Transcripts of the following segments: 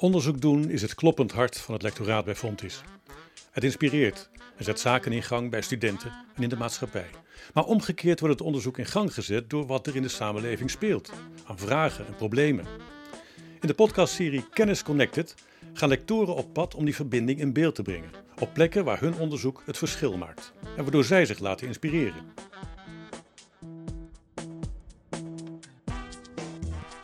Onderzoek doen is het kloppend hart van het lectoraat bij Fontis. Het inspireert en zet zaken in gang bij studenten en in de maatschappij. Maar omgekeerd wordt het onderzoek in gang gezet door wat er in de samenleving speelt, aan vragen en problemen. In de podcastserie Kennis Connected gaan lectoren op pad om die verbinding in beeld te brengen, op plekken waar hun onderzoek het verschil maakt en waardoor zij zich laten inspireren.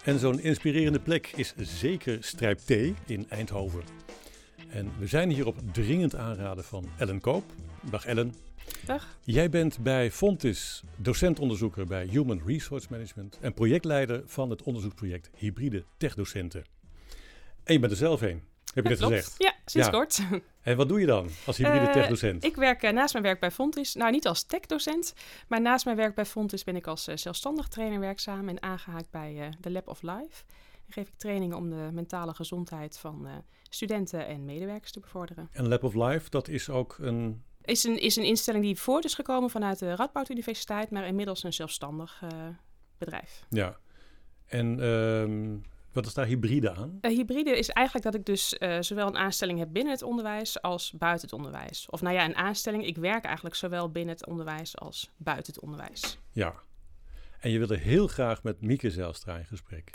En zo'n inspirerende plek is zeker Strijp T in Eindhoven. En we zijn hier op dringend aanraden van Ellen Koop. Dag Ellen. Dag. Jij bent bij Fontis docentonderzoeker bij Human Resource Management en projectleider van het onderzoeksproject Hybride Techdocenten. En je bent er zelf een, heb je Klopt. gezegd. Ja, sinds Ja. kort. En wat doe je dan als hybride Eh, techdocent? Ik werk eh, naast mijn werk bij Fontis, nou niet als techdocent, maar naast mijn werk bij Fontis ben ik als eh, zelfstandig trainer werkzaam en aangehaakt bij de Lab of Life. En geef ik trainingen om de mentale gezondheid van studenten en medewerkers te bevorderen. En Lab of Life, dat is ook een... Is een, is een instelling die voort is gekomen vanuit de Radboud Universiteit, maar inmiddels een zelfstandig bedrijf. Ja. En ehm, wat is daar hybride aan? Eh, hybride is eigenlijk dat ik dus eh, zowel een aanstelling heb binnen het onderwijs als buiten het onderwijs. Of nou ja, een aanstelling. Ik werk eigenlijk zowel binnen het onderwijs als buiten het onderwijs. Ja. En je wilde heel graag met Mieke Zijlstra in gesprek.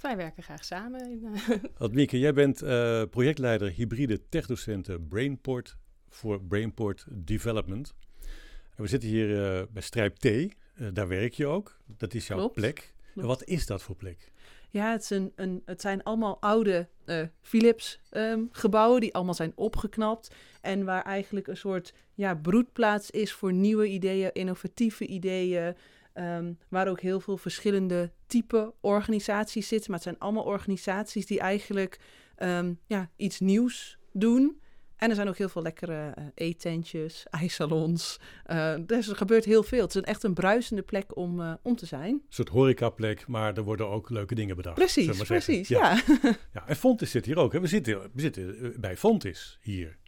Wij werken graag samen. In, eh, Want Mieke, jij bent projectleider hybride techdocenten Brainport voor Brainport Development. En we zitten hier bij Strijp T. Daar werk je ook. Dat is jouw Klopt. plek. En Klopt. wat is dat voor plek? Ja, het, een, het zijn allemaal oude eh, Philips ehm, die allemaal zijn opgeknapt. En waar eigenlijk een soort ja, broedplaats is voor nieuwe ideeën, innovatieve ideeën. ehm, waar ook heel veel verschillende type organisaties zitten. Maar het zijn allemaal organisaties die eigenlijk ehm, ja, iets nieuws doen. En er zijn ook heel veel lekkere eh, eetentjes, ijssalons. Eh, dus er gebeurt heel veel. Het is een, echt een bruisende plek om, eh, om te zijn. Een soort horecaplek, maar er worden ook leuke dingen bedacht. Precies, precies, ja. ja. En Fontis zit hier ook. Hè? We zitten, we zitten bij Fontis hier.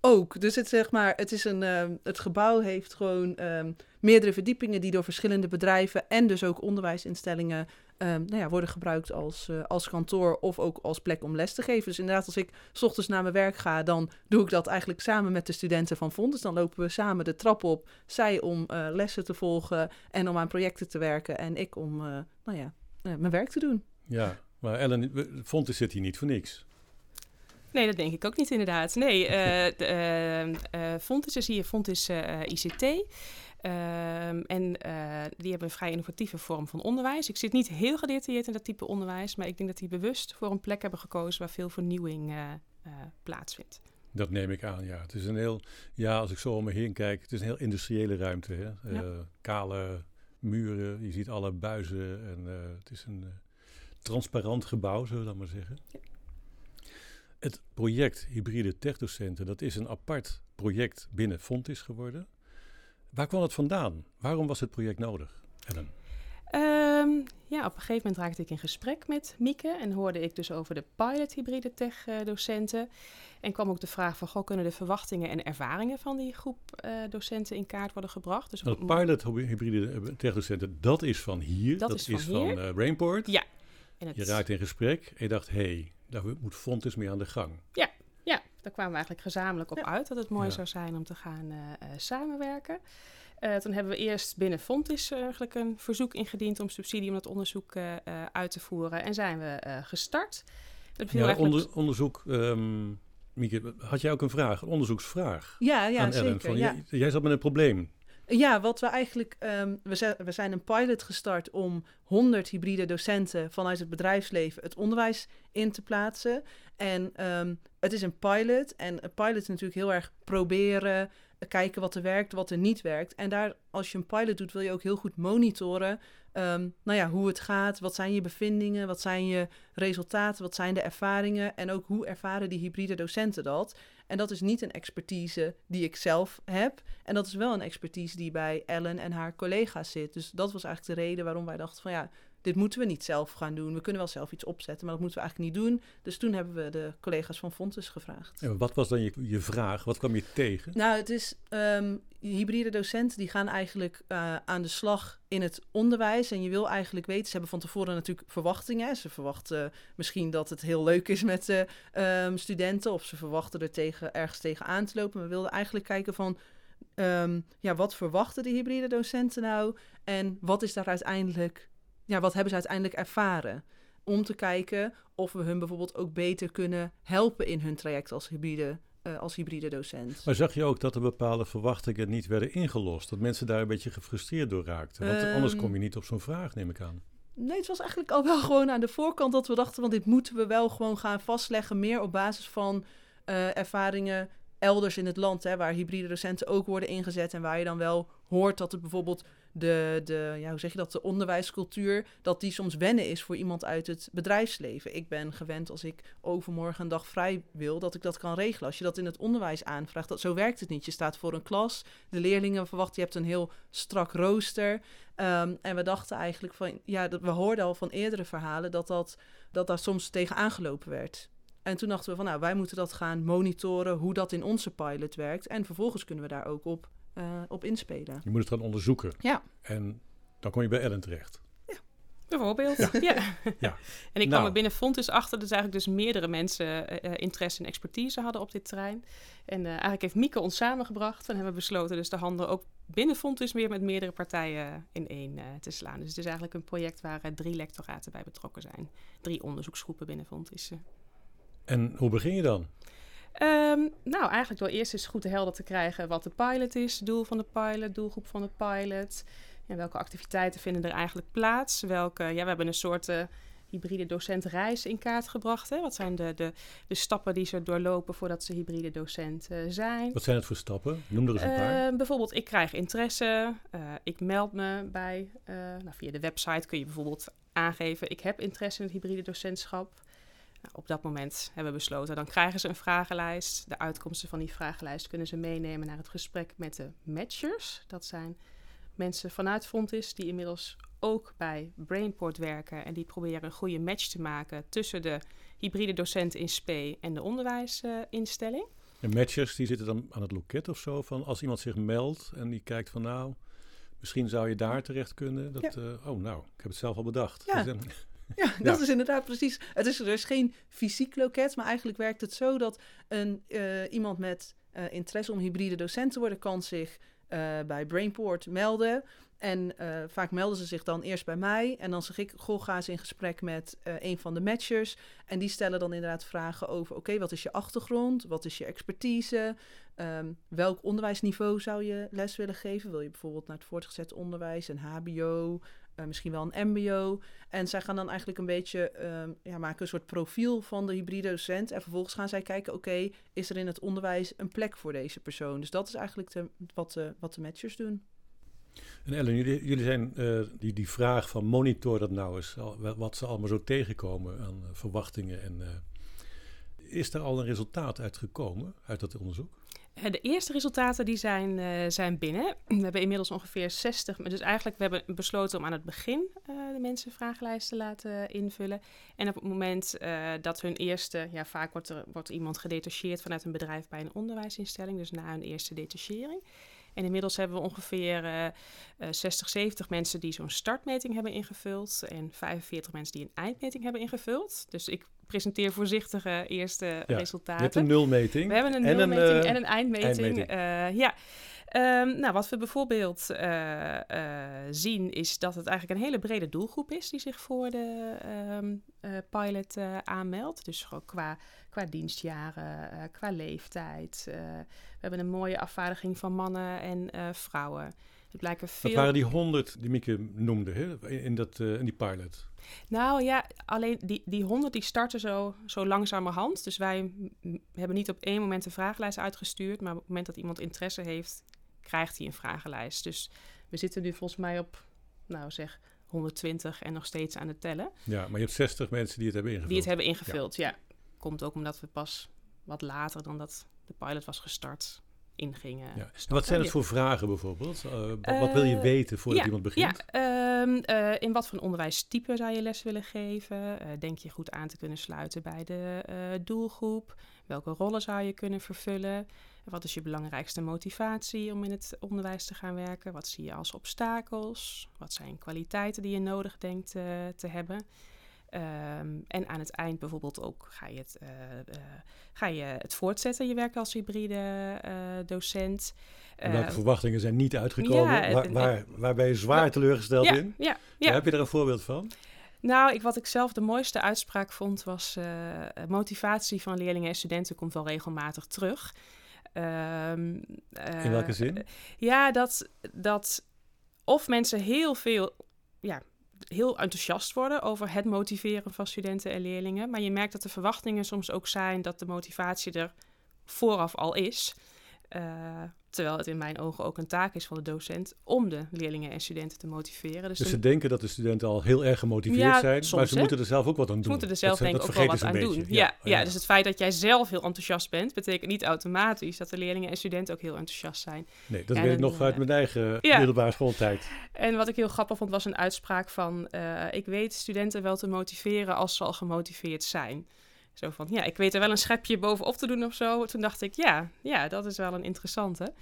Ook. Dus het, zeg maar, het, is een, ehm, het gebouw heeft gewoon ehm, meerdere verdiepingen die door verschillende bedrijven en dus ook onderwijsinstellingen ehm, nou ja, worden gebruikt als, eh, als kantoor of ook als plek om les te geven. Dus inderdaad, als ik 's ochtends naar mijn werk ga, dan doe ik dat eigenlijk samen met de studenten van Fontes. Dan lopen we samen de trap op, zij om eh, lessen te volgen en om aan projecten te werken en ik om eh, nou ja, mijn werk te doen. Ja, maar Ellen, Fontis zit hier niet voor niks. nee, dat denk ik ook niet inderdaad. Nee, eh de, eh, eh, Fontis is hier, Fontis eh, ICT. Ehm, en eh, die hebben een vrij innovatieve vorm van onderwijs. Ik zit niet heel gedetailleerd in dat type onderwijs, maar ik denk dat die bewust voor een plek hebben gekozen waar veel vernieuwing eh, eh, plaatsvindt. Dat neem ik aan, ja. Het is een heel, ja, als ik zo om me heen kijk, het is een heel industriële ruimte. Hè? Ja. Kale muren, je ziet alle buizen en het is een transparant gebouw, zullen we dan maar zeggen. Ja. Het project Hybride Techdocenten, dat is een apart project binnen Fontis geworden. Waar kwam het vandaan? Waarom was het project nodig, Ellen? Ehm, ja, op een gegeven moment raakte ik in gesprek met Mieke en hoorde ik dus over de pilot hybride tech eh, docenten. En kwam ook de vraag van, goh, kunnen de verwachtingen en ervaringen van die groep eh, docenten in kaart worden gebracht? Dus Dat pilot Hybride eh, Techdocenten, dat is van hier, Dat is van eh, Brainport. Ja. En het, Je raakte in gesprek en je dacht, hé, hey, daar moet Fontis mee aan de gang. ja, daar kwamen we eigenlijk gezamenlijk op Ja. uit dat het mooi Ja. zou zijn om te gaan eh, eh, samenwerken. Eh, toen hebben we eerst binnen Fontis eigenlijk een verzoek ingediend om subsidie om dat onderzoek uit te voeren. En zijn we eh, gestart. Dat Ja, eigenlijk onder, onderzoek, ehm Mieke, had jij ook een vraag, een onderzoeksvraag Ja, ja aan zeker. Ellen? Van, ja. jij, jij zat met een probleem. Ja, wat we eigenlijk. ehm, we, zijn, we zijn een pilot gestart om 100 hybride docenten vanuit het bedrijfsleven het onderwijs in te plaatsen. En ehm, het is een pilot. En een pilot is natuurlijk heel erg proberen, kijken wat er werkt, wat er niet werkt. En daar, als je een pilot doet, wil je ook heel goed monitoren. ehm, nou ja, hoe het gaat, wat zijn je bevindingen, wat zijn je resultaten, wat zijn de ervaringen en ook hoe ervaren die hybride docenten dat. En dat is niet een expertise die ik zelf heb. En dat is wel een expertise die bij Ellen en haar collega's zit. Dus dat was eigenlijk de reden waarom wij dachten van ja, dit moeten we niet zelf gaan doen. We kunnen wel zelf iets opzetten, maar dat moeten we eigenlijk niet doen. Dus toen hebben we de collega's van Fontes gevraagd. En wat was dan je, je vraag? Wat kwam je tegen? Nou, het is ehm, hybride docenten die gaan eigenlijk uh, aan de slag in het onderwijs. En je wil eigenlijk weten, ze hebben van tevoren natuurlijk verwachtingen. Ze verwachten misschien dat het heel leuk is met uh, um, studenten. Of ze verwachten er tegen, ergens tegen aan te lopen. Maar we wilden eigenlijk kijken van... Um, ja, wat verwachten de hybride docenten nou? En wat is daar uiteindelijk... Ja, wat hebben ze uiteindelijk ervaren? Om te kijken of we hun bijvoorbeeld ook beter kunnen helpen in hun traject als hybride uh, als hybride docent. Maar zag je ook dat er bepaalde verwachtingen niet werden ingelost? Dat mensen daar een beetje gefrustreerd door raakten? Want um, anders kom je niet op zo'n vraag, neem ik aan. Nee, het was eigenlijk al wel gewoon aan de voorkant dat we dachten... want dit moeten we wel gewoon gaan vastleggen... meer op basis van uh, ervaringen elders in het land... Hè, waar hybride docenten ook worden ingezet... en waar je dan wel hoort dat het bijvoorbeeld de, de ja, hoe zeg je dat, de onderwijscultuur, dat die soms wennen is voor iemand uit het bedrijfsleven. Ik ben gewend als ik overmorgen een dag vrij wil, dat ik dat kan regelen. Als je dat in het onderwijs aanvraagt, dat, zo werkt het niet. Je staat voor een klas, de leerlingen verwachten, je hebt een heel strak rooster. Um, en we dachten eigenlijk van, ja, dat, we hoorden al van eerdere verhalen dat, dat, dat daar soms tegen aangelopen werd. En toen dachten we van, nou, wij moeten dat gaan monitoren, hoe dat in onze pilot werkt. En vervolgens kunnen we daar ook op uh, op inspelen. Je moet het gaan onderzoeken. Ja. En dan kom je bij Ellen terecht. Ja, bijvoorbeeld. Ja. ja. ja. en ik nou. kwam er binnen Fontes achter dat eigenlijk dus meerdere mensen uh, interesse en expertise hadden op dit terrein. En uh, eigenlijk heeft Mieke ons samengebracht en hebben we besloten dus de handen ook binnen Fontes weer met meerdere partijen in één te slaan. Dus het is eigenlijk een project waar drie lectoraten bij betrokken zijn. Drie onderzoeksgroepen binnen Fontes. En hoe begin je dan? Um, nou, eigenlijk door eerst eens goed helder te krijgen wat de pilot is, doel van de pilot, doelgroep van de pilot. En welke activiteiten vinden er eigenlijk plaats? Welke, ja, we hebben een soort uh, hybride docentreis in kaart gebracht. Hè? Wat zijn de, de, de stappen die ze doorlopen voordat ze hybride docent uh, zijn? Wat zijn het voor stappen? Noem er eens een uh, paar. Ehm, bijvoorbeeld, ik krijg interesse, eh, ik meld me bij. nou, via de website kun je bijvoorbeeld aangeven, ik heb interesse in het hybride docentschap. Nou, op dat moment hebben we besloten, dan krijgen ze een vragenlijst. De uitkomsten van die vragenlijst kunnen ze meenemen naar het gesprek met de matchers. Dat zijn mensen vanuit Fontis die inmiddels ook bij Brainport werken en die proberen een goede match te maken tussen de hybride docent in SP en de onderwijsinstelling. En matchers die zitten dan aan het loket of zo van als iemand zich meldt en die kijkt van nou, misschien zou je daar terecht kunnen. Dat, ja. uh, oh nou, ik heb het zelf al bedacht. Ja. Dus, ja, dat is inderdaad precies. Het is, er is geen fysiek loket, maar eigenlijk werkt het zo dat een, uh, iemand met uh, interesse om hybride docent te worden, kan zich uh, bij Brainport melden. En vaak melden ze zich dan eerst bij mij. En dan zeg ik, goh, ga eens in gesprek met een van de matchers. En die stellen dan inderdaad vragen over, oké, okay, wat is je achtergrond? Wat is je expertise? Um, welk onderwijsniveau zou je les willen geven? Wil je bijvoorbeeld naar het voortgezet onderwijs, een hbo, uh, misschien wel een MBO. En zij gaan dan eigenlijk een beetje um, ja, maken een soort profiel van de hybride docent. En vervolgens gaan zij kijken: oké, is er in het onderwijs een plek voor deze persoon? Dus dat is eigenlijk wat, de, wat de matchers doen. En Ellen, jullie, jullie zijn uh, die, die vraag van monitor dat nou eens, wat ze allemaal zo tegenkomen aan uh, verwachtingen. En, is er al een resultaat uit gekomen uit dat onderzoek? Eh, de eerste resultaten die zijn, uh, zijn binnen. We hebben inmiddels ongeveer 60. Dus eigenlijk, we hebben besloten om aan het begin uh, de mensen vragenlijsten te laten invullen. En op het moment dat hun eerste, ja, vaak wordt er wordt iemand gedetacheerd vanuit een bedrijf bij een onderwijsinstelling, dus na hun eerste detachering. En inmiddels hebben we ongeveer uh, 60, 70 mensen die zo'n startmeting hebben ingevuld. En 45 mensen die een eindmeting hebben ingevuld. Dus ik presenteer voorzichtige eerste ja, resultaten. Je hebt een nulmeting. We hebben een en nulmeting een, uh, en een eindmeting. eindmeting. Uh, ja. Um, nou, wat we bijvoorbeeld uh, uh, zien is dat het eigenlijk een hele brede doelgroep is die zich voor de um, pilot aanmeldt. Dus gewoon qua, qua dienstjaren, qua leeftijd. we hebben een mooie afvaardiging van mannen en vrouwen. Het blijken veel... Dat waren die honderd die Mieke noemde hè? In, dat, in die pilot. Nou ja, alleen die, die 100 die starten zo, zo langzamerhand. Dus wij hebben niet op één moment een vragenlijst uitgestuurd. Maar op het moment dat iemand interesse heeft, krijgt hij een vragenlijst. Dus we zitten nu volgens mij op, nou zeg, 120 en nog steeds aan het tellen. Ja, maar je hebt 60 mensen die het hebben ingevuld. Die het hebben ingevuld, ja. ja. Komt ook omdat we pas wat later dan dat de pilot was gestart ingingen. Ja. Wat zijn het voor vragen bijvoorbeeld? Uh, wat wil je weten voordat ja, iemand begint? Ja, Ehm, eh, in wat voor onderwijstype zou je les willen geven? Eh, denk je goed aan te kunnen sluiten bij de eh, doelgroep? Welke rollen zou je kunnen vervullen? Wat is je belangrijkste motivatie om in het onderwijs te gaan werken? Wat zie je als obstakels? Wat zijn kwaliteiten die je nodig denkt te hebben? Ehm, en aan het eind bijvoorbeeld ook ga je het, ga je het voortzetten, je werk als hybride docent. welke verwachtingen zijn niet uitgekomen? waar, waar, waar ben je zwaar teleurgesteld in? Ja, ja. Heb je er een voorbeeld van? Nou, ik, wat ik zelf de mooiste uitspraak vond was... Motivatie van leerlingen en studenten komt wel regelmatig terug. Um, In welke zin? Ja, dat, dat of mensen heel veel... Ja, heel enthousiast worden over het motiveren van studenten en leerlingen. Maar je merkt dat de verwachtingen soms ook zijn dat de motivatie er vooraf al is. Uh, Terwijl het in mijn ogen ook een taak is van de docent om de leerlingen en studenten te motiveren. Dus, dus ze denken dat de studenten al heel erg gemotiveerd zijn, maar ze moeten er zelf ook wat aan doen. Ze moeten er zelf denk ik ook wel wat aan doen. Ja, ja, dus het feit dat jij zelf heel enthousiast bent, betekent niet automatisch dat de leerlingen en studenten ook heel enthousiast zijn. Nee, dat weet ik nog uit eh, mijn eigen middelbare schooltijd. En wat ik heel grappig vond was een uitspraak van, uh, ik weet studenten wel te motiveren als ze al gemotiveerd zijn. Zo van, ja, ik weet er wel een schepje bovenop te doen of zo. Toen dacht ik, ja, ja dat is wel een interessante.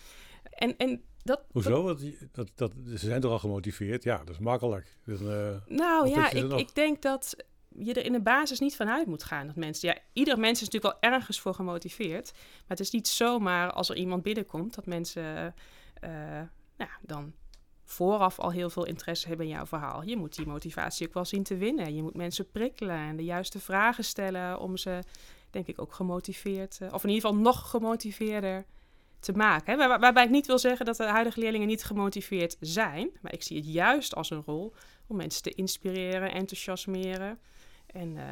En, en dat, Hoezo? Dat, dat, dat, ze zijn toch al gemotiveerd? Ja, dat is makkelijk. Dus, uh, nou ja, ik, ik denk dat je er in de basis niet vanuit moet gaan. Dat mensen, ja, ieder mens is natuurlijk wel ergens voor gemotiveerd. Maar het is niet zomaar als er iemand binnenkomt dat mensen uh, nou, dan vooraf al heel veel interesse hebben in jouw verhaal. Je moet die motivatie ook wel zien te winnen. Je moet mensen prikkelen en de juiste vragen stellen om ze, denk ik, ook gemotiveerd, uh, of in ieder geval nog gemotiveerder te maken. Waar, waarbij ik niet wil zeggen dat de huidige leerlingen niet gemotiveerd zijn, maar ik zie het juist als een rol om mensen te inspireren, enthousiasmeren en uh,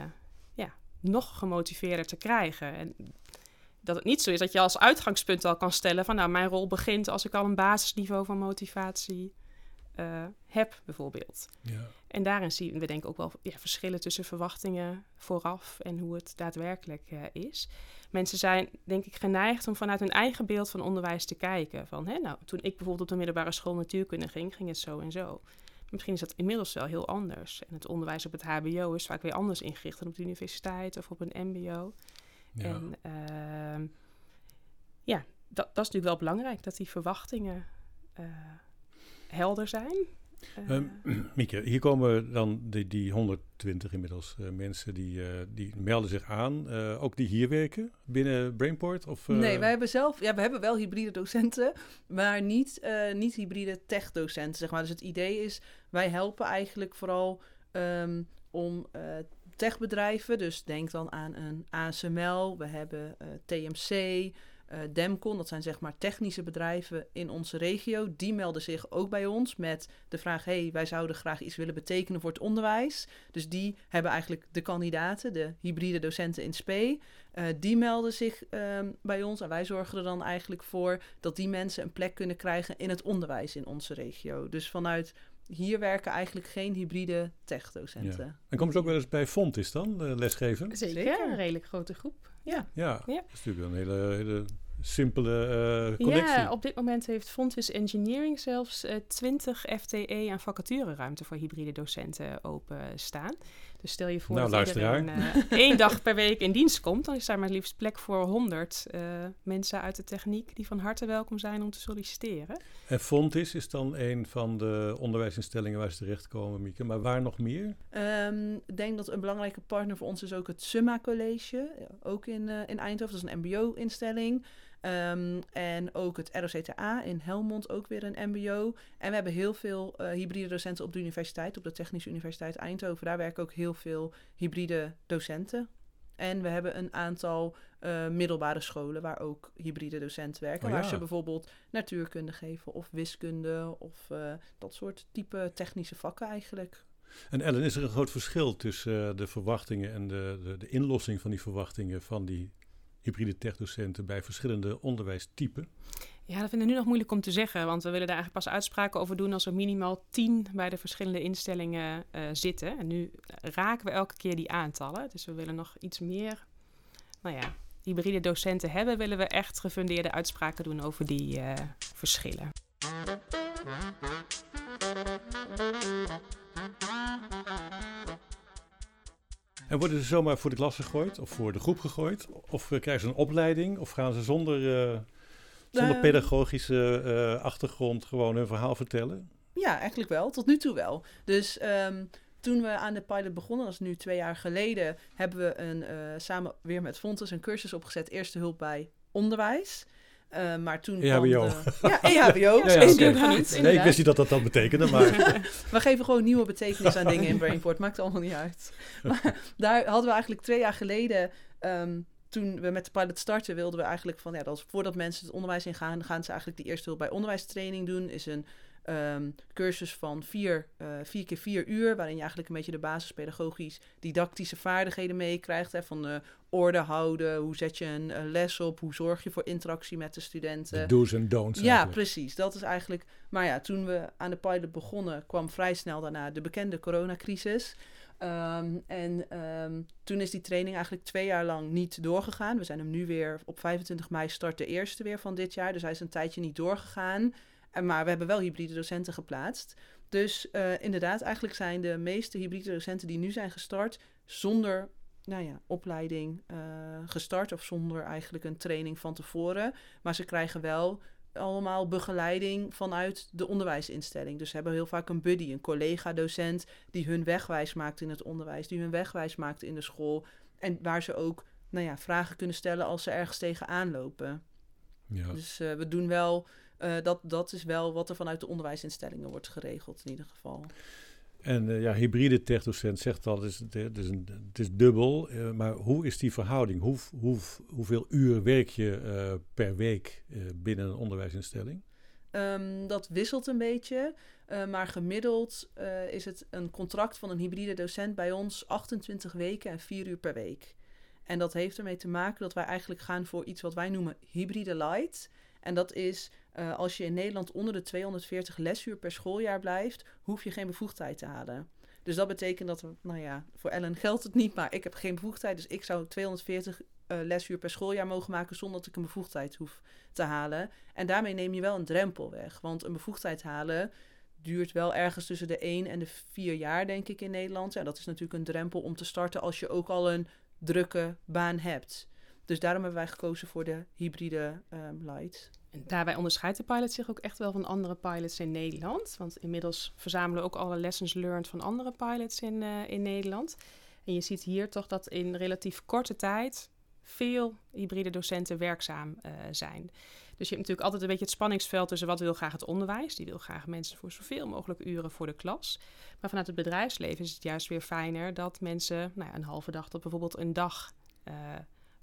ja, nog gemotiveerder te krijgen. En dat het niet zo is dat je als uitgangspunt al kan stellen van nou, mijn rol begint als ik al een basisniveau van motivatie uh, heb, bijvoorbeeld. Ja. En daarin zien we denk ik ook wel ja, verschillen tussen verwachtingen vooraf en hoe het daadwerkelijk uh, is. Mensen zijn denk ik geneigd om vanuit hun eigen beeld van onderwijs te kijken. Van, hè, nou, toen ik bijvoorbeeld op de middelbare school natuurkunde ging, ging het zo en zo. Misschien is dat inmiddels wel heel anders. En het onderwijs op het HBO is vaak weer anders ingericht dan op de universiteit of op een MBO. Ja. En uh, ja, dat, dat, is natuurlijk wel belangrijk, dat die verwachtingen uh, helder zijn. Uh, Mieke, hier komen dan die, die 120 inmiddels uh, mensen die, uh, die melden zich aan. ook die hier werken binnen Brainport? Of, Nee, wij hebben zelf, ja, we hebben wel hybride docenten, maar niet, niet hybride tech-docenten, zeg maar. Dus het idee is, wij helpen eigenlijk vooral um, om techbedrijven, dus denk dan aan een ASML, we hebben TMC, uh, Demcon, dat zijn zeg maar technische bedrijven in onze regio, die melden zich ook bij ons met de vraag: hey, wij zouden graag iets willen betekenen voor het onderwijs. Dus die hebben eigenlijk de kandidaten, de hybride docenten in SPE, uh, die melden zich um, bij ons en wij zorgen er dan eigenlijk voor dat die mensen een plek kunnen krijgen in het onderwijs in onze regio. Dus vanuit hier werken eigenlijk geen hybride tech-docenten. Ja. En komen ze ook wel eens bij Fontis dan, lesgeven? Zeker, een redelijk grote groep. Ja, ja, ja. dat is natuurlijk een hele, hele simpele uh, collectie. Ja, op dit moment heeft Fontis Engineering zelfs uh, 20 FTE aan vacatureruimte voor hybride docenten openstaan. Dus stel je voor nou, dat iedereen uh, één dag per week in dienst komt, dan is daar maar liefst plek voor 100 uh, mensen uit de techniek die van harte welkom zijn om te solliciteren. En Fontis is dan een van de onderwijsinstellingen waar ze terechtkomen, Mieke. Maar waar nog meer? Um, ik denk dat een belangrijke partner voor ons is ook het Summa College, ook in, uh, in Eindhoven. Dat is een mbo-instelling. Um, en ook het ROCTA in Helmond, ook weer een MBO. En we hebben heel veel uh, hybride docenten op de universiteit, op de Technische Universiteit Eindhoven. Daar werken ook heel veel hybride docenten. En we hebben een aantal uh, middelbare scholen waar ook hybride docenten werken. Oh, ja. Waar ze bijvoorbeeld natuurkunde geven of wiskunde of uh, dat soort type technische vakken eigenlijk. En Ellen, is er een groot verschil tussen de verwachtingen en de, de, de inlossing van die verwachtingen van die hybride techdocenten bij verschillende onderwijstypen? Ja, dat vind ik nu nog moeilijk om te zeggen, want we willen daar eigenlijk pas uitspraken over doen als er minimaal tien bij de verschillende instellingen uh, zitten. En nu raken we elke keer die aantallen, dus we willen nog iets meer, nou ja, hybride docenten hebben, willen we echt gefundeerde uitspraken doen over die uh, verschillen. En worden ze zomaar voor de klas gegooid of voor de groep gegooid? Of eh, krijgen ze een opleiding? Of gaan ze zonder, eh, zonder Ehm. pedagogische eh, achtergrond gewoon hun verhaal vertellen? Ja, eigenlijk wel. Tot nu toe wel. Dus ehm, toen we aan de pilot begonnen, dat is nu twee jaar geleden, hebben we een, samen weer met Fontes een cursus opgezet. Eerste hulp bij onderwijs. Eh, maar toen EHBO. de- Ja, EHBO. Ja, ja, inderdaad, Nee, ik wist niet dat dat dat betekende, maar We geven gewoon nieuwe betekenis aan dingen in Brainport. Maakt allemaal niet uit. Maar daar hadden we eigenlijk twee jaar geleden... ehm, toen we met de pilot starten, wilden we eigenlijk van... Ja, dat voordat mensen het onderwijs ingaan... gaan ze eigenlijk die eerste hulp bij onderwijstraining doen. Is een ehm, cursus van vier, eh, vier keer vier uur... waarin je eigenlijk een beetje de basispedagogisch didactische vaardigheden meekrijgt. Hè, van eh, orde houden, hoe zet je een eh, les op... hoe zorg je voor interactie met de studenten. de do's en don'ts Ja, eigenlijk. precies. Dat is eigenlijk. Maar ja, toen we aan de pilot begonnen, kwam vrij snel daarna de bekende coronacrisis. Ehm, en ehm, toen is die training eigenlijk twee jaar lang niet doorgegaan. We zijn hem nu weer op 25 mei start de eerste weer van dit jaar. Dus hij is een tijdje niet doorgegaan. Maar we hebben wel hybride docenten geplaatst. Dus eh, inderdaad, eigenlijk zijn de meeste hybride docenten die nu zijn gestart zonder nou ja, opleiding eh, gestart of zonder eigenlijk een training van tevoren. Maar ze krijgen wel allemaal begeleiding vanuit de onderwijsinstelling. Dus ze hebben heel vaak een buddy, een collega-docent die hun wegwijs maakt in het onderwijs, die hun wegwijs maakt in de school. En waar ze ook nou ja, vragen kunnen stellen als ze ergens tegenaan lopen. Ja. Dus eh, we doen wel, eh, dat, dat is wel wat er vanuit de onderwijsinstellingen wordt geregeld in ieder geval. En eh, ja, hybride techdocent zegt al, het is, het is, een, het is dubbel. eh, maar hoe is die verhouding? Hoe, hoe, hoeveel uur werk je per week binnen een onderwijsinstelling? Ehm, dat wisselt een beetje, maar gemiddeld is het een contract van een hybride docent bij ons 28 weken en 4 uur per week. En dat heeft ermee te maken dat wij eigenlijk gaan voor iets wat wij noemen hybride light. En dat is eh, als je in Nederland onder de 240 lesuur per schooljaar blijft, hoef je geen bevoegdheid te halen. Dus dat betekent dat, nou ja, voor Ellen geldt het niet, maar ik heb geen bevoegdheid. Dus ik zou 240 eh, lesuur per schooljaar mogen maken zonder dat ik een bevoegdheid hoef te halen. En daarmee neem je wel een drempel weg. Want een bevoegdheid halen duurt wel ergens tussen de 1 en de 4 jaar, denk ik, in Nederland. Ja, dat is natuurlijk een drempel om te starten als je ook al een drukke baan hebt. Dus daarom hebben wij gekozen voor de hybride ehm, light. En daarbij onderscheidt de pilot zich ook echt wel van andere pilots in Nederland. Want inmiddels verzamelen we ook alle lessons learned van andere pilots in, eh, in Nederland. En je ziet hier toch dat in relatief korte tijd veel hybride docenten werkzaam eh, zijn. Dus je hebt natuurlijk altijd een beetje het spanningsveld tussen wat wil graag het onderwijs. Die wil graag mensen voor zoveel mogelijk uren voor de klas. Maar vanuit het bedrijfsleven is het juist weer fijner dat mensen nou ja, een halve dag tot bijvoorbeeld een dag eh,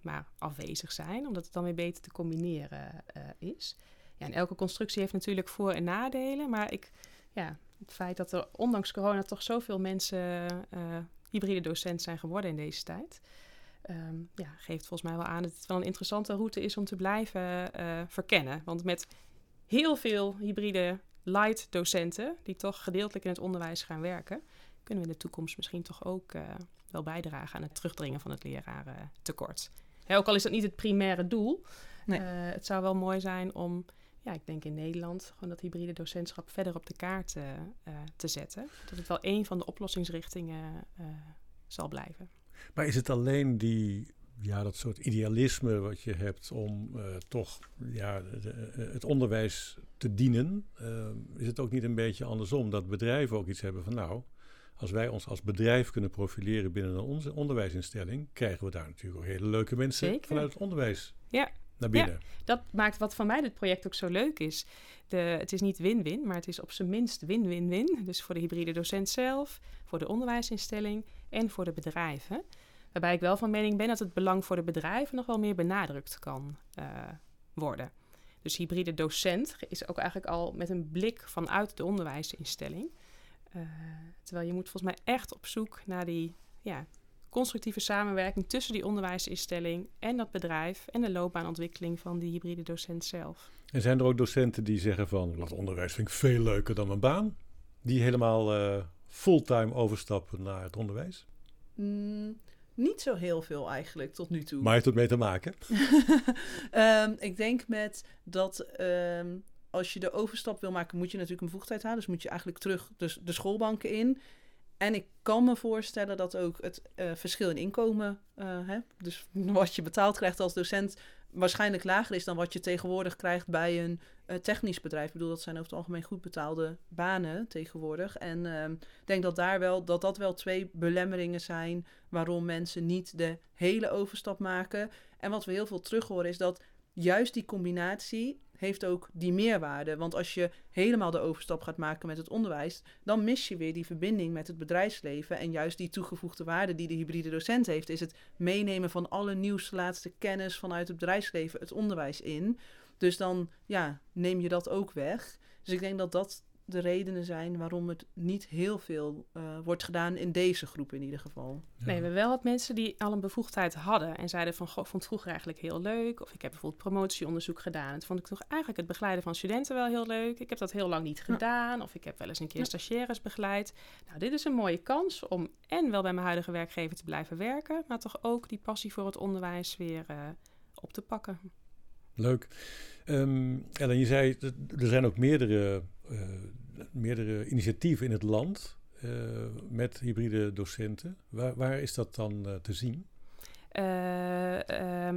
maar afwezig zijn, omdat het dan weer beter te combineren eh, is. Ja, en elke constructie heeft natuurlijk voor- en nadelen, maar ik, ja, het feit dat er ondanks corona toch zoveel mensen eh, hybride docent zijn geworden in deze tijd, ehm, ja, geeft volgens mij wel aan dat het wel een interessante route is om te blijven eh, verkennen. Want met heel veel hybride light docenten, die toch gedeeltelijk in het onderwijs gaan werken, kunnen we in de toekomst misschien toch ook wel bijdragen aan het terugdringen van het lerarentekort. Hè, ook al is dat niet het primaire doel. Nee. eh, het zou wel mooi zijn om, ja, ik denk in Nederland, gewoon dat hybride docentschap verder op de kaart eh, eh, te zetten. Dat het wel een van de oplossingsrichtingen eh, zal blijven. Maar is het alleen die, ja, dat soort idealisme wat je hebt om eh, toch ja, de- de- het onderwijs te dienen? Eh, is het ook niet een beetje andersom dat bedrijven ook iets hebben van nou, als wij ons als bedrijf kunnen profileren binnen een onze onderwijsinstelling, krijgen we daar natuurlijk ook hele leuke mensen Zeker. vanuit het onderwijs Ja. naar binnen. Dat maakt wat voor mij dit project ook zo leuk is. De, het is niet win-win, maar het is op zijn minst win-win-win. Dus voor de hybride docent zelf, voor de onderwijsinstelling en voor de bedrijven. Waarbij ik wel van mening ben dat het belang voor de bedrijven nog wel meer benadrukt kan eh, worden. Dus hybride docent is ook eigenlijk al met een blik vanuit de onderwijsinstelling. Eh, terwijl je moet volgens mij echt op zoek naar die ja, constructieve samenwerking tussen die onderwijsinstelling en dat bedrijf en de loopbaanontwikkeling van die hybride docent zelf. En zijn er ook docenten die zeggen van dat onderwijs vind ik veel leuker dan mijn baan? Die helemaal eh, fulltime overstappen naar het onderwijs? Mm, niet zo heel veel eigenlijk tot nu toe. Maar heeft het mee te maken? Ehm, ik denk met dat ehm, als je de overstap wil maken, moet je natuurlijk een bevoegdheid halen. Dus moet je eigenlijk terug dus de schoolbanken in. En ik kan me voorstellen dat ook het uh, verschil in inkomen, uh, hè, dus wat je betaald krijgt als docent, waarschijnlijk lager is dan wat je tegenwoordig krijgt bij een uh, technisch bedrijf. Ik bedoel, dat zijn over het algemeen goed betaalde banen tegenwoordig. En ehm, ik denk dat, daar wel, dat dat wel twee belemmeringen zijn waarom mensen niet de hele overstap maken. En wat we heel veel terug horen is dat juist die combinatie heeft ook die meerwaarde. Want als je helemaal de overstap gaat maken met het onderwijs, dan mis je weer die verbinding met het bedrijfsleven. En juist die toegevoegde waarde die de hybride docent heeft, is het meenemen van alle nieuwste laatste kennis vanuit het bedrijfsleven het onderwijs in. Dus dan ja, neem je dat ook weg. Dus ik denk dat dat de redenen zijn waarom het niet heel veel uh, wordt gedaan in deze groep in ieder geval. Nee, we hebben wel wat mensen die al een bevoegdheid hadden en zeiden van, goh, vond het vroeger eigenlijk heel leuk. Of ik heb bijvoorbeeld promotieonderzoek gedaan. Het vond ik toch eigenlijk het begeleiden van studenten wel heel leuk. Ik heb dat heel lang niet gedaan. Of ik heb wel eens een keer stagiaires begeleid. Nou, dit is een mooie kans om en wel bij mijn huidige werkgever te blijven werken, maar toch ook die passie voor het onderwijs weer uh, op te pakken. Leuk. Um, Ellen, je zei, er zijn ook meerdere, meerdere initiatieven in het land uh, met hybride docenten. Waar, waar is dat dan uh, te zien? Um,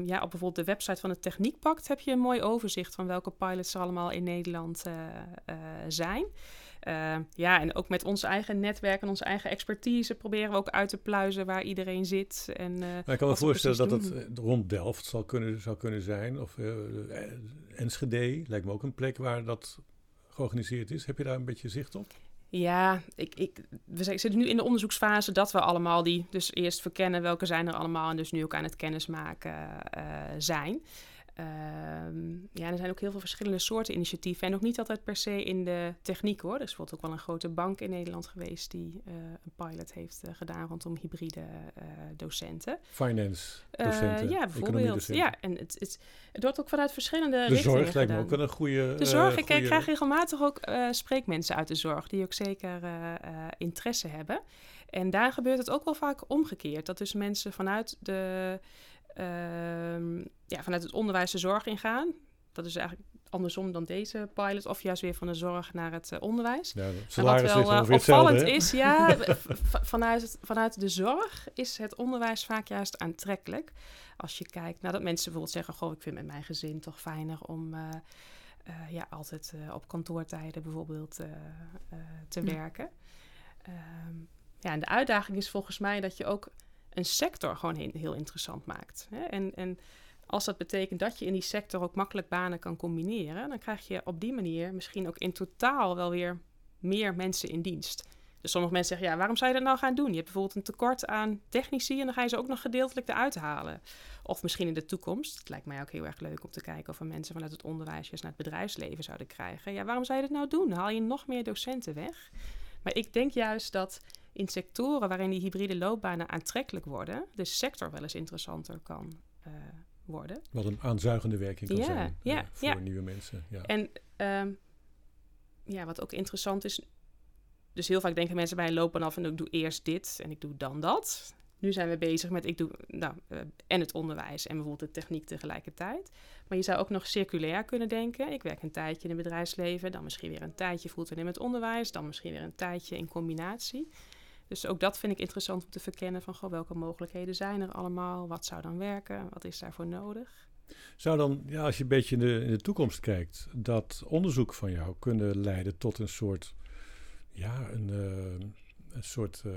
ja, op bijvoorbeeld de website van het Techniekpact heb je een mooi overzicht van welke pilots er allemaal in Nederland zijn. Uh, ja, en ook met ons eigen netwerk en onze eigen expertise proberen we ook uit te pluizen waar iedereen zit. En, maar ik kan me voorstellen dat het rond Delft zal kunnen, zou kunnen zijn. Of Enschede lijkt me ook een plek waar dat georganiseerd is. Heb je daar een beetje zicht op? Ja, ik, ik, we zitten nu in de onderzoeksfase dat we allemaal die dus eerst verkennen welke zijn er allemaal en dus nu ook aan het kennismaken zijn. Uh, ja, er zijn ook heel veel verschillende soorten initiatieven. En ook niet altijd per se in de techniek hoor. Er is bijvoorbeeld ook wel een grote bank in Nederland geweest die uh, een pilot heeft uh, gedaan rondom hybride uh, docenten. Finance docenten. ja, bijvoorbeeld. Ja, en het, het, het wordt ook vanuit verschillende de richtingen zorg lijkt me ook een goede... De zorg, ik goeie... krijg regelmatig ook spreekmensen uit de zorg die ook zeker interesse hebben. En daar gebeurt het ook wel vaak omgekeerd. Dat dus mensen vanuit de uh, ja, vanuit het onderwijs de zorg ingaan. Dat is eigenlijk andersom dan deze pilot, of juist weer van de zorg naar het uh, onderwijs. Ja, en wat wel uh, opvallend is, ja, vanuit, vanuit de zorg is het onderwijs vaak juist aantrekkelijk. Als je kijkt naar dat mensen bijvoorbeeld zeggen, goh, ik vind met mijn gezin toch fijner om uh, ja, altijd op kantoortijden bijvoorbeeld te werken. Um, ja, en de uitdaging is volgens mij dat je ook een sector gewoon heel, heel interessant maakt. Hè? En, en als dat betekent dat je in die sector ook makkelijk banen kan combineren, dan krijg je op die manier misschien ook in totaal wel weer meer mensen in dienst. Dus sommige mensen zeggen, ja, waarom zou je dat nou gaan doen? Je hebt bijvoorbeeld een tekort aan technici en dan ga je ze ook nog gedeeltelijk eruit halen. Of misschien in de toekomst, het lijkt mij ook heel erg leuk om te kijken of we mensen vanuit het onderwijs juist naar het bedrijfsleven zouden krijgen. Ja, waarom zou je dat nou doen? Haal je nog meer docenten weg? Maar ik denk juist dat in sectoren waarin die hybride loopbanen aantrekkelijk worden, de sector wel eens interessanter kan uh, worden. Wat een aanzuigende werking kan ja, zijn ja, uh, voor ja. nieuwe mensen. Ja. En um, ja, wat ook interessant is, dus heel vaak denken mensen bij een loopbaan af en ik doe eerst dit en ik doe dan dat. Nu zijn we bezig met, ik doe nou, uh, en het onderwijs en bijvoorbeeld de techniek tegelijkertijd. Maar je zou ook nog circulair kunnen denken. Ik werk een tijdje in het bedrijfsleven, dan misschien weer een tijdje fulltime in het onderwijs, dan misschien weer een tijdje in combinatie. Dus ook dat vind ik interessant om te verkennen van goh, welke mogelijkheden zijn er allemaal, wat zou dan werken, wat is daarvoor nodig. Zou dan, ja, als je een beetje in de, in de toekomst kijkt, dat onderzoek van jou kunnen leiden tot een soort, ja, een, uh, een soort uh,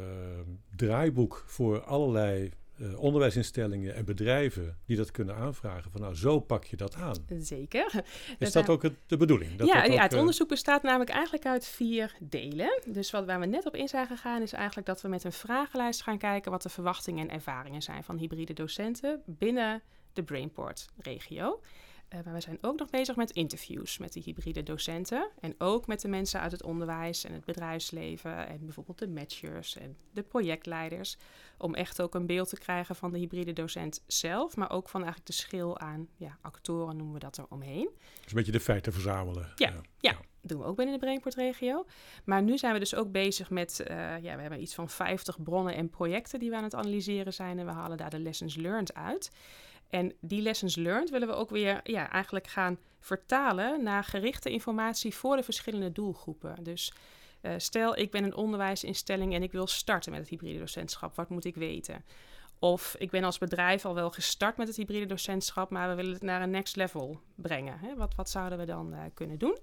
draaiboek voor allerlei uh, onderwijsinstellingen en bedrijven die dat kunnen aanvragen. Van nou, zo pak je dat aan. Zeker. Is dat, ook het, de bedoeling? Dat ja, dat ja, het uh, onderzoek bestaat namelijk eigenlijk uit vier delen. Dus wat, waar we net op in zijn gegaan is eigenlijk dat we met een vragenlijst gaan kijken wat de verwachtingen en ervaringen zijn van hybride docenten binnen de Brainport-regio. Uh, maar we zijn ook nog bezig met interviews met de hybride docenten. En ook met de mensen uit het onderwijs en het bedrijfsleven. En bijvoorbeeld de matchers en de projectleiders. Om echt ook een beeld te krijgen van de hybride docent zelf. Maar ook van eigenlijk de schil aan ja, actoren noemen we dat er omheen. Dus een beetje de feiten verzamelen. Ja, ja. ja. doen we ook binnen de Brainport-regio. Maar nu zijn we dus ook bezig met... Uh, ja, we hebben iets van 50 bronnen en projecten die we aan het analyseren zijn. En we halen daar de lessons learned uit. En die lessons learned willen we ook weer ja, eigenlijk gaan vertalen naar gerichte informatie voor de verschillende doelgroepen. Dus Uh, stel, ik ben een onderwijsinstelling en ik wil starten met het hybride docentschap. Wat moet ik weten? Of ik ben als bedrijf al wel gestart met het hybride docentschap, maar we willen het naar een next level brengen. Hè? Wat, wat zouden we dan uh, kunnen doen?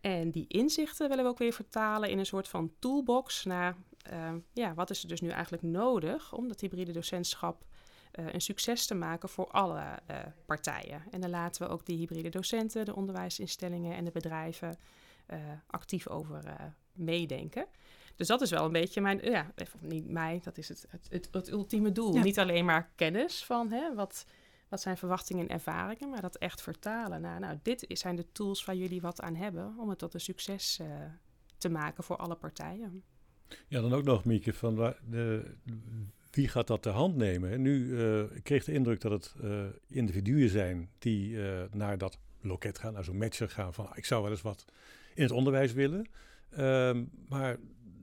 En die inzichten willen we ook weer vertalen in een soort van toolbox naar uh, ja, wat is er dus nu eigenlijk nodig om dat hybride docentschap een succes te maken voor alle uh, partijen. En dan laten we ook die hybride docenten, de onderwijsinstellingen en de bedrijven actief over meedenken. Dus dat is wel een beetje mijn, ja, niet mij, dat is het, het, het, het ultieme doel. Ja. Niet alleen maar kennis van hè, wat, wat zijn verwachtingen en ervaringen, maar dat echt vertalen naar, nou, dit zijn de tools waar jullie wat aan hebben om het tot een succes uh, te maken voor alle partijen. Ja, dan ook nog, Mieke, van waar de, wie gaat dat de hand nemen? Nu uh, ik kreeg de indruk dat het uh, individuen zijn die naar dat loket gaan, naar zo'n matcher gaan van ik zou wel eens wat in het onderwijs willen. Ehm, maar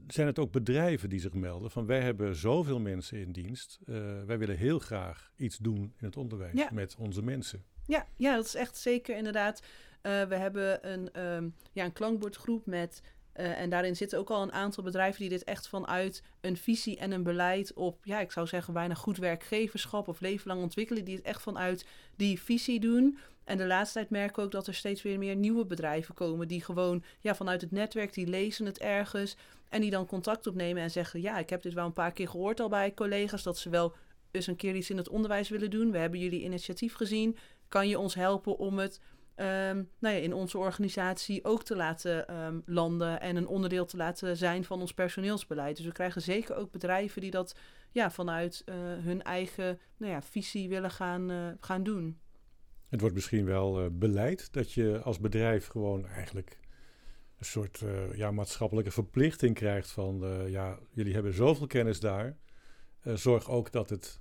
zijn het ook bedrijven die zich melden van wij hebben zoveel mensen in dienst. Wij willen heel graag iets doen in het onderwijs ja. met onze mensen. Ja, ja, dat is echt zeker inderdaad. We hebben een, um, ja, een klankbordgroep met uh, en daarin zitten ook al een aantal bedrijven die dit echt vanuit een visie en een beleid op, ja, ik zou zeggen, bijna goed werkgeverschap of leven lang ontwikkelen, die het echt vanuit die visie doen. En de laatste tijd merken we ook dat er steeds weer meer nieuwe bedrijven komen die gewoon ja, vanuit het netwerk, die lezen het ergens en die dan contact opnemen en zeggen, ja, ik heb dit wel een paar keer gehoord al bij collega's, dat ze wel eens een keer iets in het onderwijs willen doen. We hebben jullie initiatief gezien. Kan je ons helpen om het um, nou ja, in onze organisatie ook te laten um, landen en een onderdeel te laten zijn van ons personeelsbeleid. Dus we krijgen zeker ook bedrijven die dat ja, vanuit uh, hun eigen nou ja, visie willen gaan, uh, gaan doen. Het wordt misschien wel uh, beleid dat je als bedrijf gewoon eigenlijk een soort ja, maatschappelijke verplichting krijgt van ja, jullie hebben zoveel kennis daar. zorg ook dat het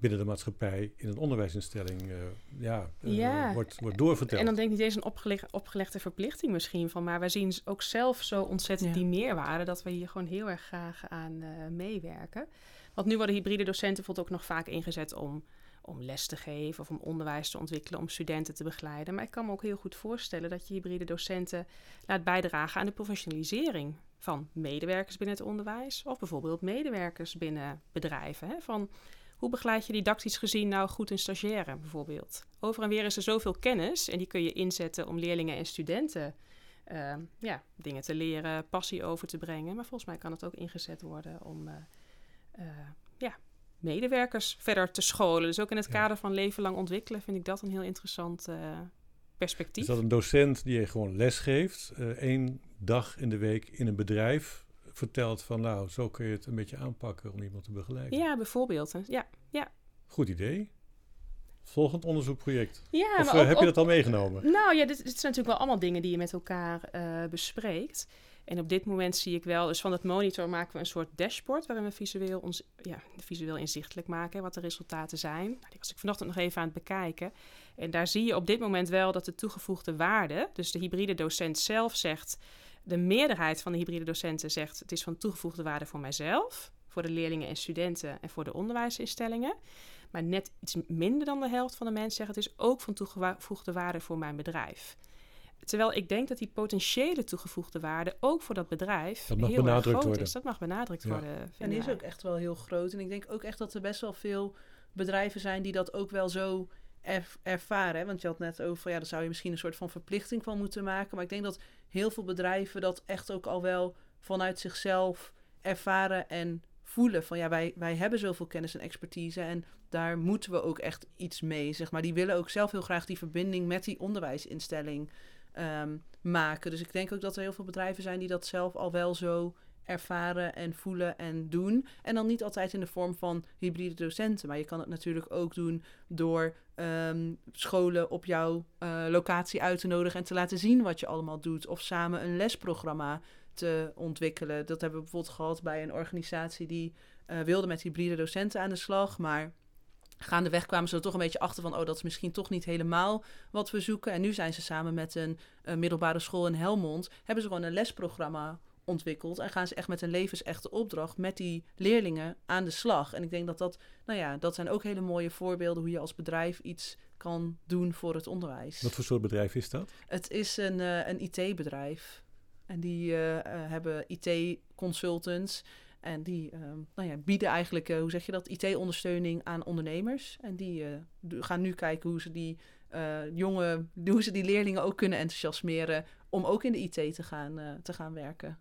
binnen de maatschappij in een onderwijsinstelling uh, ja, uh, ja, wordt, wordt doorverteld. En dan denk ik niet eens een opgeleg opgelegde verplichting misschien van, maar wij zien ook zelf zo ontzettend ja. die meerwaarde dat we hier gewoon heel erg graag aan uh, meewerken. Want nu worden hybride docenten bijvoorbeeld ook nog vaak ingezet om, om les te geven of om onderwijs te ontwikkelen, om studenten te begeleiden. Maar ik kan me ook heel goed voorstellen dat je hybride docenten laat bijdragen aan de professionalisering van medewerkers binnen het onderwijs of bijvoorbeeld medewerkers binnen bedrijven. Hè, van hoe begeleid je didactisch gezien nou goed een stagiaire bijvoorbeeld? Over en weer is er zoveel kennis en die kun je inzetten om leerlingen en studenten uh, ja, dingen te leren, passie over te brengen. Maar volgens mij kan het ook ingezet worden om uh, uh, ja, medewerkers verder te scholen. Dus ook in het ja. kader van leven lang ontwikkelen vind ik dat een heel interessant perspectief. Is dat een docent die je gewoon les geeft, één dag in de week in een bedrijf vertelt van nou, zo kun je het een beetje aanpakken om iemand te begeleiden. Ja, bijvoorbeeld. Ja, ja. Goed idee. Volgend onderzoekproject. Ja, of uh, heb je dat al meegenomen? Nou ja, dit, dit, zijn natuurlijk wel allemaal dingen die je met elkaar uh, bespreekt. En op dit moment zie ik wel, dus van het monitor maken we een soort dashboard waarin we visueel, ons, ja, visueel inzichtelijk maken wat de resultaten zijn. Nou, die was ik vanochtend nog even aan het bekijken. En daar zie je op dit moment wel dat de toegevoegde waarde, dus de hybride docent zelf zegt, de meerderheid van de hybride docenten zegt het is van toegevoegde waarde voor mijzelf, voor de leerlingen en studenten en voor de onderwijsinstellingen. Maar net iets minder dan de helft van de mensen zegt het is ook van toegevoegde waarde voor mijn bedrijf. Terwijl ik denk dat die potentiële toegevoegde waarde ook voor dat bedrijf dat mag heel erg groot worden. is. Dat mag benadrukt ja. worden. En die is ook echt wel heel groot. En ik denk ook echt dat er best wel veel bedrijven zijn die dat ook wel zo er, ervaren. Want je had net over, ja, daar zou je misschien een soort van verplichting van moeten maken. Maar ik denk dat heel veel bedrijven dat echt ook al wel vanuit zichzelf ervaren en voelen. Van ja, wij, wij hebben zoveel kennis en expertise en daar moeten we ook echt iets mee. Zeg maar. Die willen ook zelf heel graag die verbinding met die onderwijsinstelling um, maken. Dus ik denk ook dat er heel veel bedrijven zijn die dat zelf al wel zo ervaren en voelen en doen. En dan niet altijd in de vorm van hybride docenten. Maar je kan het natuurlijk ook doen door um, scholen op jouw uh, locatie uit te nodigen en te laten zien wat je allemaal doet. Of samen een lesprogramma te ontwikkelen. Dat hebben we bijvoorbeeld gehad bij een organisatie die uh, wilde met hybride docenten aan de slag. Maar gaandeweg kwamen ze er toch een beetje achter van... oh, dat is misschien toch niet helemaal wat we zoeken. En nu zijn ze samen met een, een middelbare school in Helmond... hebben ze gewoon een lesprogramma ontwikkeld. En gaan ze echt met een levensechte opdracht met die leerlingen aan de slag. En ik denk dat dat, nou ja, dat zijn ook hele mooie voorbeelden hoe je als bedrijf iets kan doen voor het onderwijs. Wat voor soort bedrijf is dat? Het is een, uh, een IT-bedrijf. En die eh, eh, hebben IT-consultants. En die nou ja, bieden eigenlijk, eh, hoe zeg je dat, IT-ondersteuning aan ondernemers. En die eh, gaan nu kijken hoe ze die eh, jonge, hoe ze die leerlingen ook kunnen enthousiasmeren om ook in de IT te gaan, eh, te gaan werken.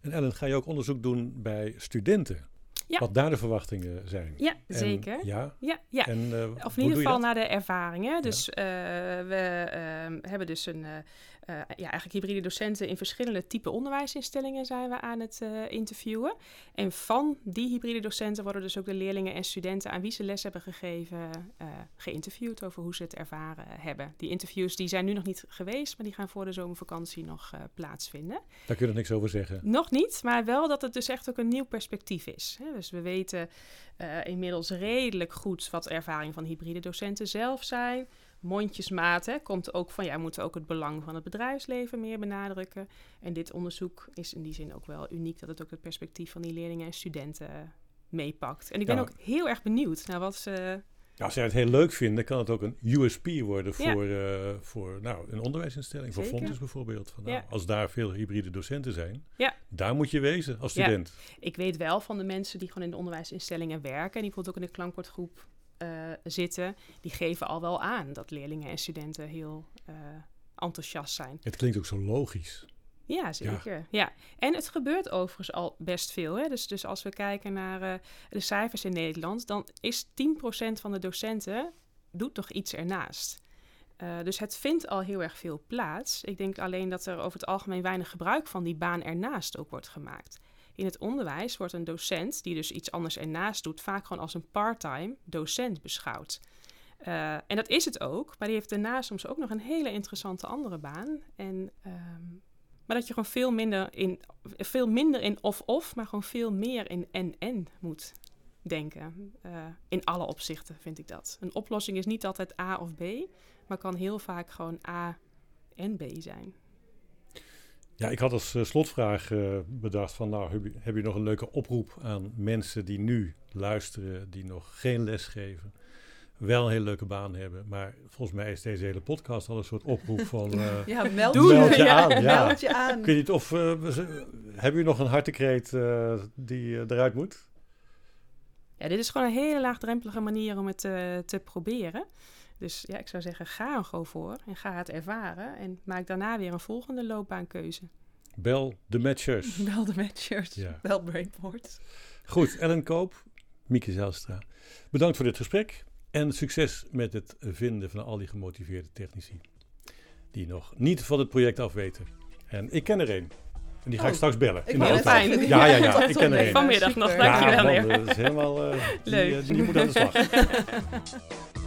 En Ellen, ga je ook onderzoek doen bij studenten? Ja. Wat daar de verwachtingen zijn? Ja, En- zeker. Ja, Ja, ja. en eh, Of in ieder geval naar de ervaringen. Dus eh, we ehm, hebben dus een, eh, ja, eigenlijk hybride docenten in verschillende type onderwijsinstellingen zijn we aan het eh, interviewen. En van die hybride docenten worden dus ook de leerlingen en studenten aan wie ze les hebben gegeven eh, geïnterviewd over hoe ze het ervaren hebben. Die interviews die zijn nu nog niet geweest, maar die gaan voor de zomervakantie nog plaatsvinden. Daar kun je nog niks over zeggen. Nog niet, maar wel dat het dus echt ook een nieuw perspectief is. Hè. Dus we weten inmiddels redelijk goed wat de ervaringen van hybride docenten zelf zijn. Mondjesmaat hè, komt ook van, ja, moeten ook het belang van het bedrijfsleven meer benadrukken. En dit onderzoek is in die zin ook wel uniek dat het ook het perspectief van die leerlingen en studenten eh, meepakt. En ik ben Ja. ook heel erg benieuwd naar wat ze... Ja, als zij het heel leuk vinden, kan het ook een USP worden Ja. voor, eh, voor nou, een onderwijsinstelling. Voor. Fontes bijvoorbeeld. Van, nou. Als daar veel hybride docenten zijn, daar moet je wezen als student. Ik weet wel van de mensen die gewoon in de onderwijsinstellingen werken... en die bijvoorbeeld ook in de klankbordgroep eh, zitten... die geven al wel aan dat leerlingen en studenten heel eh, enthousiast zijn. Het klinkt ook zo logisch. Ja, zeker. Ja. En het gebeurt overigens al best veel. Hè? Dus, dus als we kijken naar eh, de cijfers in Nederland... dan is 10% van de docenten doet toch iets ernaast. Dus het vindt al heel erg veel plaats. Ik denk alleen dat er over het algemeen weinig gebruik van die baan ernaast ook wordt gemaakt. In het onderwijs wordt een docent die dus iets anders ernaast doet, vaak gewoon als een part-time docent beschouwd. Eh, en dat is het ook, maar die heeft daarnaast soms ook nog een hele interessante andere baan. En, ehm, maar dat je gewoon veel minder in, veel minder in of-of, maar gewoon veel meer in en-en moet denken. Eh, in alle opzichten vind ik dat. Een oplossing is niet altijd A of B, maar kan heel vaak gewoon A en B zijn. Ja, ik had als eh, slotvraag eh, bedacht van, nou, heb je, heb je nog een leuke oproep aan mensen die nu luisteren, die nog geen les geven, wel een hele leuke baan hebben. Maar volgens mij is deze hele podcast al een soort oproep van, eh, Ja, meld, Doen. meld je Ja. aan. Ja. meld je aan. Ik weet niet of, eh, hebben jullie nog een hartekreet eh, die eruit moet? Ja, dit is gewoon een hele laagdrempelige manier om het te proberen. Dus ja, ik zou zeggen, ga er gewoon voor en ga het ervaren. En maak daarna weer een volgende loopbaankeuze. Bel de matchers. Bel de matchers. Ja. Bel Brainport. Goed, Ellen Koop, Mieke Zelstra. Bedankt voor dit gesprek en succes met het vinden van al die gemotiveerde technici. Die nog niet van het project af weten. En ik ken er een. En die ga ik Oh, straks bellen. Ik in de auto. Ja, ja, ja, contact ik ken er een. Vanmiddag nog, dankjewel. Ja, man, dat is helemaal... eh, die, Leuk. eh, die moet aan de slag.